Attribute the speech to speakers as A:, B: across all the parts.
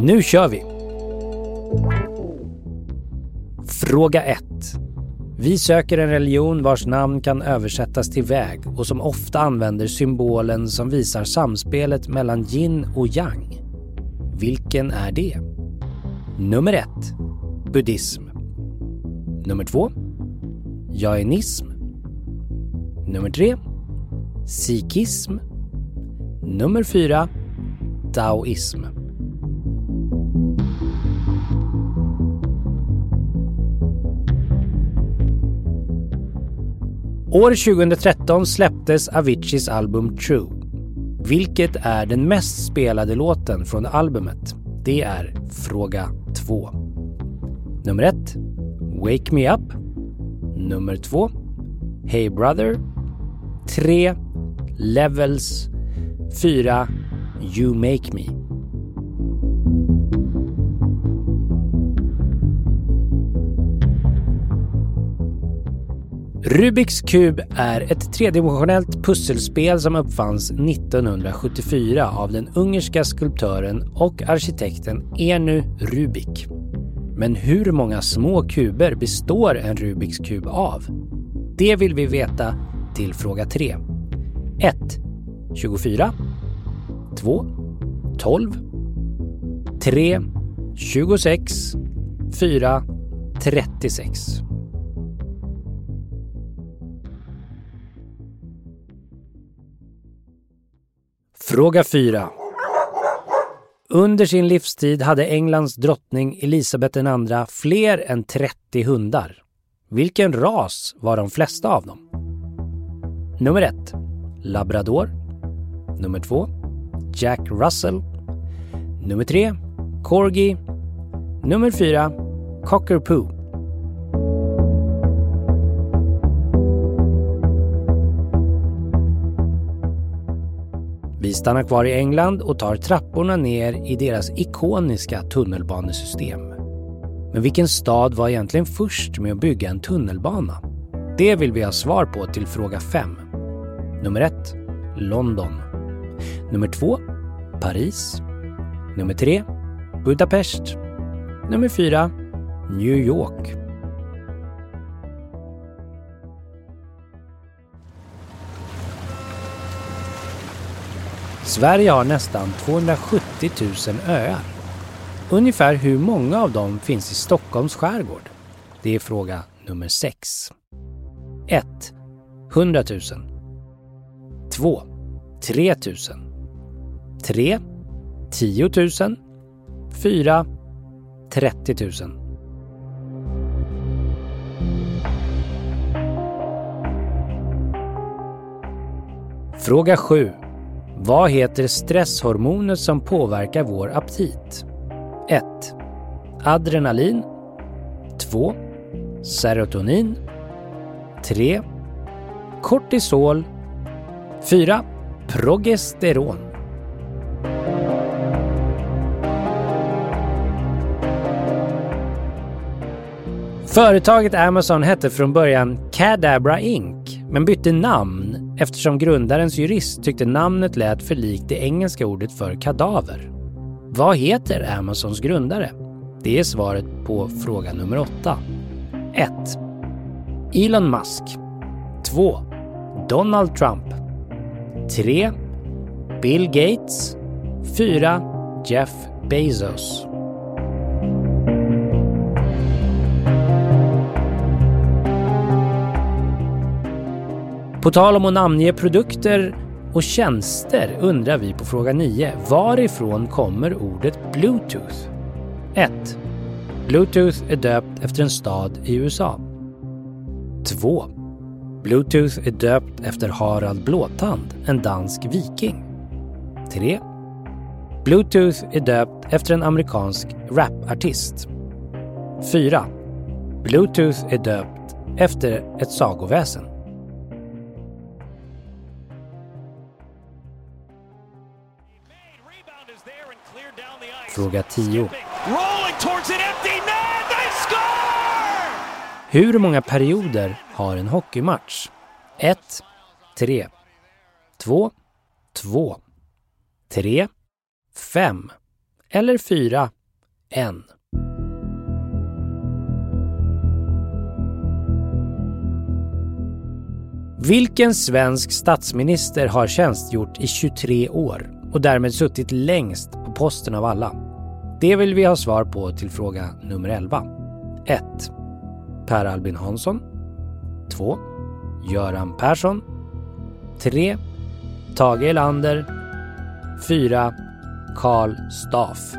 A: Nu kör vi! Fråga 1. Vi söker en religion vars namn kan översättas till väg och som ofta använder symbolen som visar samspelet mellan yin och yang. Vilken är det? Nummer 1. Buddhism. Nummer 2. Jainism. Nummer 3. Sikhism. Nummer 4. Taoism. År 2013 släpptes Aviciis album True. Vilket är den mest spelade låten från albumet? Det är fråga 2. Nummer 1. Wake Me Up. Nummer 2. Hey Brother. 3. Levels. 4. You Make Me. Rubiks kub är ett tredimensionellt pusselspel som uppfanns 1974 av den ungerska skulptören och arkitekten Enu Rubik. Men hur många små kuber består en Rubiks kub av? Det vill vi veta till fråga 3. 1. 24 2. 12 3. 26 4. 36 Fråga 4. Under sin livstid hade Englands drottning Elisabeth II fler än 30 hundar. Vilken ras var de flesta av dem? Nummer 1. Labrador. Nummer 2. Jack Russell. Nummer 3. Corgi. Nummer 4. Cockapoo. Stannar kvar i England och tar trapporna ner i deras ikoniska tunnelbanesystem. Men vilken stad var egentligen först med att bygga en tunnelbana? Det vill vi ha svar på till fråga 5. Nummer 1. London. Nummer 2. Paris. Nummer 3. Budapest. Nummer 4. New York. Sverige har nästan 270 000 öar. Ungefär hur många av dem finns i Stockholms skärgård? Det är fråga nummer 6. 1. 100 000. 2. 3 000. 3. 10 000. 4. 30 000. Fråga 7. Vad heter stresshormonet som påverkar vår aptit? 1. Adrenalin 2. Serotonin 3. Kortisol 4. Progesteron Företaget Amazon hette från början Cadabra Inc. men bytte namn eftersom grundarens jurist tyckte namnet lät för likt det engelska ordet för kadaver. Vad heter Amazons grundare? Det är svaret på fråga nummer 8. 1. Elon Musk 2. Donald Trump 3. Bill Gates 4. Jeff Bezos På tal om att namnge produkter och tjänster undrar vi på fråga 9. Varifrån kommer ordet Bluetooth? 1. Bluetooth är döpt efter en stad i USA. 2. Bluetooth är döpt efter Harald Blåtand, en dansk viking. 3. Bluetooth är döpt efter en amerikansk rapartist. 4. Bluetooth är döpt efter ett sagoväsen. Fråga 10. Hur många perioder har en hockeymatch? 1. 3. 2. 2. 3. 5. Eller 4. 1. Vilken svensk statsminister har tjänstgjort i 23 år och därmed suttit längst på posten av alla? Det vill vi ha svar på till fråga nummer 11. 1. Per Albin Hansson 2. Göran Persson 3. Tage Erlander 4. Karl Staff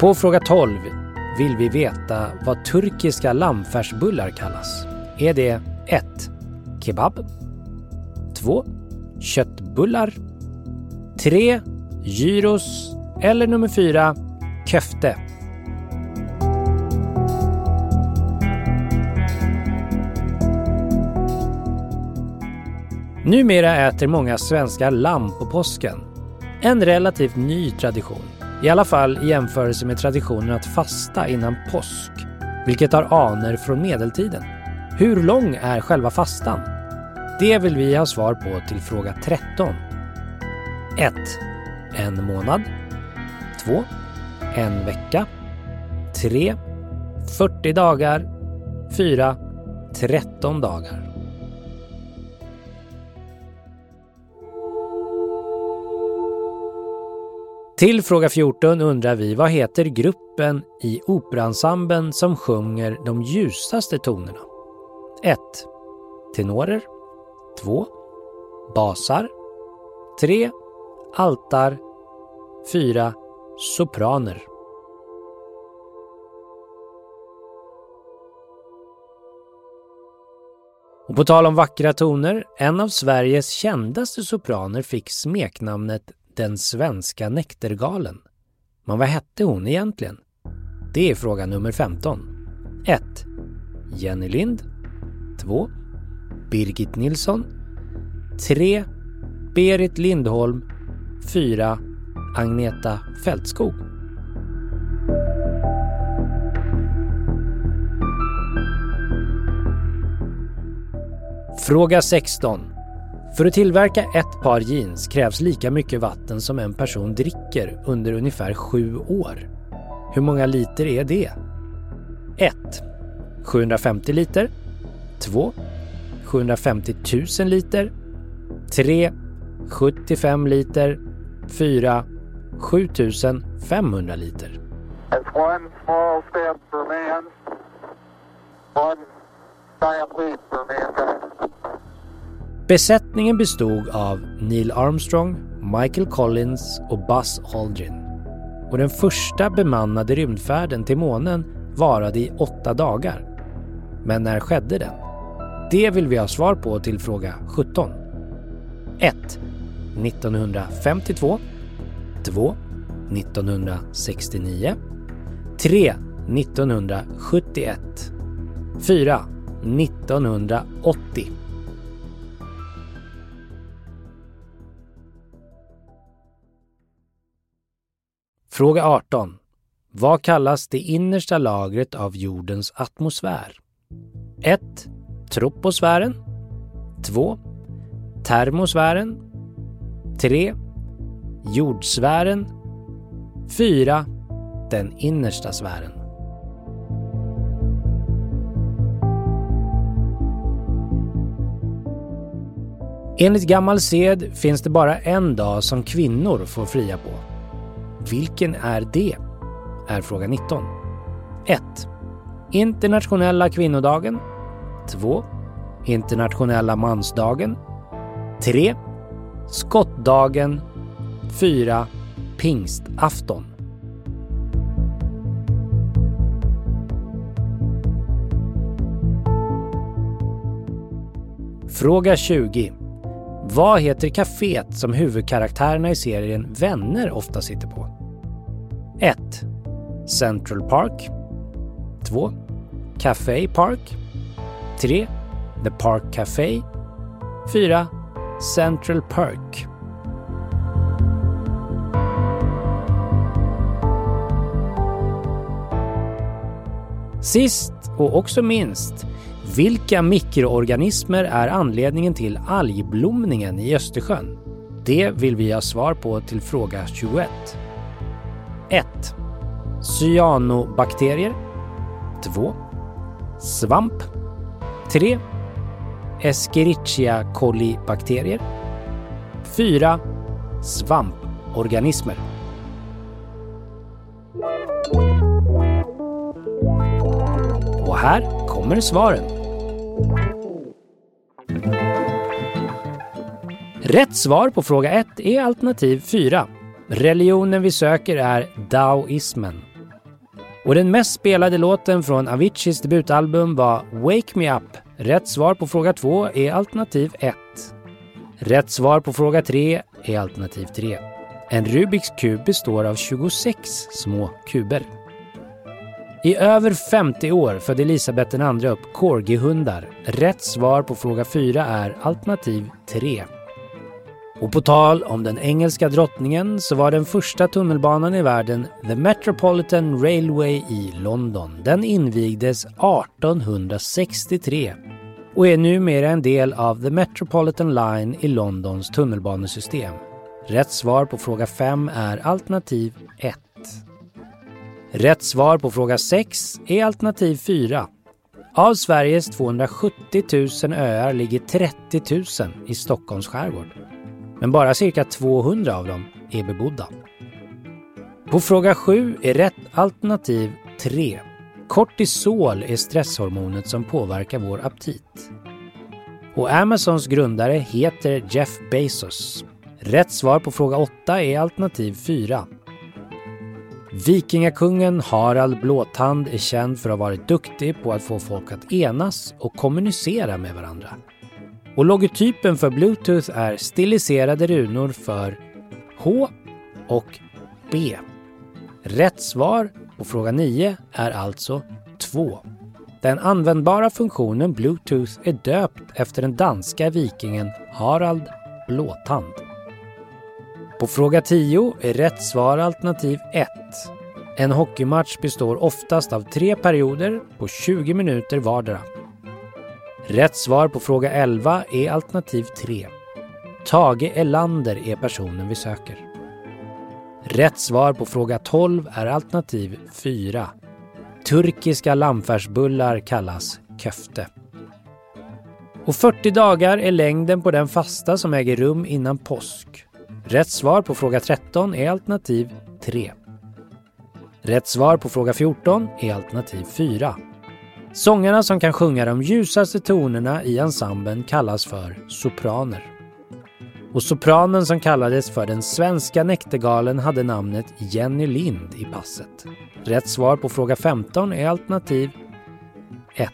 A: På fråga 12 vill vi veta vad turkiska lammfärsbullar kallas. Är det 1. Kebab 2. Köttbullar 3. Gyros eller nummer 4. Köfte. Numera äter många svenskar lamm på påsken. En relativt ny tradition. I alla fall i jämförelse med traditionen att fasta innan påsk, vilket har aner från medeltiden. Hur lång är själva fastan? Det vill vi ha svar på till fråga 13. 1. En månad. 2. En vecka. 3. 40 dagar. 4. 13 dagar. Till fråga 14 undrar vi vad heter gruppen i operaensemblen som sjunger de ljusaste tonerna? 1. Tenorer 2. Basar 3. Altar 4. Sopraner Och på tal om vackra toner, en av Sveriges kändaste sopraner fick smeknamnet den svenska näktergalen. Men vad hette hon egentligen? Det är fråga nummer 15. 1. Jenny Lind 2. Birgit Nilsson 3. Berit Lindholm 4. Agneta Fältskog Fråga 16. För att tillverka ett par jeans krävs lika mycket vatten som en person dricker under ungefär sju år. Hur många liter är det? 1. 750 liter 2. 750 000 liter 3. 75 liter 4. 7500 liter. man, Besättningen bestod av Neil Armstrong, Michael Collins och Buzz Aldrin. Och den första bemannade rymdfärden till månen varade i åtta dagar. Men när skedde den? Det vill vi ha svar på till fråga 17. 1. 1952 2. 1969 3. 1971 4. 1980 Fråga 18. Vad kallas det innersta lagret av jordens atmosfär? 1. Troposfären 2. Termosfären 3. Jordsfären 4. Den innersta sfären. Enligt gammal sed finns det bara en dag som kvinnor får fria på. Vilken är det? Är fråga 19. 1. Internationella kvinnodagen 2. Internationella mansdagen 3. Skottdagen 4. Pingstafton Fråga 20. Vad heter kaféet som huvudkaraktärerna i serien Vänner ofta sitter på? 1. Central Park 2. Café Park 3. The Park Café 4. Central Park Sist och också minst, vilka mikroorganismer är anledningen till algblomningen i Östersjön? Det vill vi ha svar på till fråga 21. 1. Cyanobakterier 2. Svamp 3. Escherichia coli-bakterier 4. Svamporganismer Och här kommer svaren. Rätt svar på fråga 1 är alternativ 4. Religionen vi söker är daoismen. Och den mest spelade låten från Aviciis debutalbum var Wake Me Up. Rätt svar på fråga 2 är alternativ 1. Rätt svar på fråga 3 är alternativ 3. En Rubiks kub består av 26 små kuber. I över 50 år födde Elisabeth II upp corgihundar. Rätt svar på fråga 4 är alternativ 3. Och på tal om den engelska drottningen så var den första tunnelbanan i världen The Metropolitan Railway i London. Den invigdes 1863 och är numera en del av The Metropolitan Line i Londons tunnelbanesystem. Rätt svar på fråga 5 är alternativ 1. Rätt svar på fråga 6 är alternativ 4. Av Sveriges 270 000 öar ligger 30 000 i Stockholms skärgård. Men bara cirka 200 av dem är bebodda. På fråga 7 är rätt alternativ 3. Kortisol är stresshormonet som påverkar vår aptit. Och Amazons grundare heter Jeff Bezos. Rätt svar på fråga 8 är alternativ 4. Vikingakungen Harald Blåtand är känd för att ha varit duktig på att få folk att enas och kommunicera med varandra. Och logotypen för Bluetooth är stiliserade runor för H och B. Rätt svar på fråga 9 är alltså 2. Den användbara funktionen Bluetooth är döpt efter den danska vikingen Harald Blåtand. På fråga 10 är rätt svar alternativ 1. En hockeymatch består oftast av tre perioder på 20 minuter vardera. Rätt svar på fråga 11 är alternativ 3. Tage Elander är personen vi söker. Rätt svar på fråga 12 är alternativ 4. Turkiska lammfärsbullar kallas köfte. Och 40 dagar är längden på den fasta som äger rum innan påsk. Rätt svar på fråga 13 är alternativ 3. Rätt svar på fråga 14 är alternativ 4. Sångarna som kan sjunga de ljusaste tonerna i ensemblen kallas för sopraner. Och sopranen som kallades för den svenska näktergalen hade namnet Jenny Lind i passet. Rätt svar på fråga 15 är alternativ 1.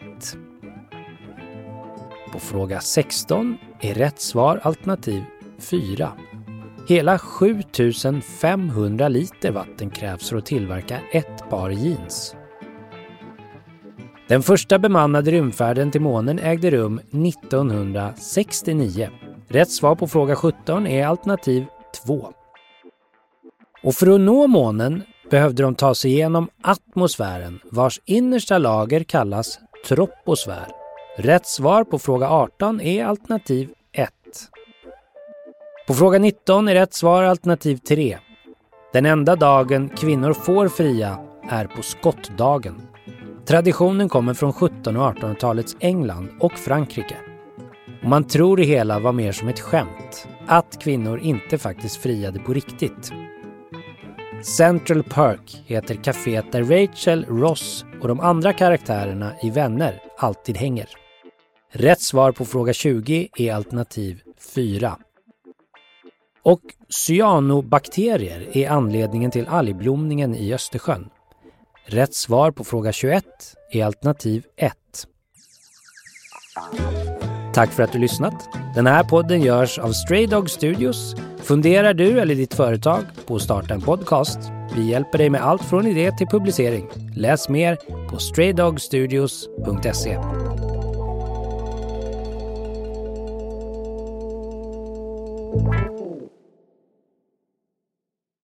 A: På fråga 16 är rätt svar alternativ 4. Hela 7500 liter vatten krävs för att tillverka ett par jeans. Den första bemannade rymdfärden till månen ägde rum 1969. Rätt svar på fråga 17 är alternativ 2. Och för att nå månen behövde de ta sig igenom atmosfären vars innersta lager kallas troposfär. Rätt svar på fråga 18 är alternativ 1. På fråga 19 är rätt svar alternativ 3. Den enda dagen kvinnor får fria är på skottdagen. Traditionen kommer från 1700 och 1800-talets England och Frankrike. Och man tror det hela var mer som ett skämt, att kvinnor inte faktiskt friade på riktigt. Central Perk heter kaféet där Rachel, Ross och de andra karaktärerna i Vänner alltid hänger. Rätt svar på fråga 20 är alternativ 4. Och cyanobakterier är anledningen till algblomningen i Östersjön. Rätt svar på fråga 21 är alternativ 1. Tack för att du lyssnat. Den här podden görs av Stray Dog Studios. Funderar du eller ditt företag på att starta en podcast? Vi hjälper dig med allt från idé till publicering. Läs mer på straydogstudios.se.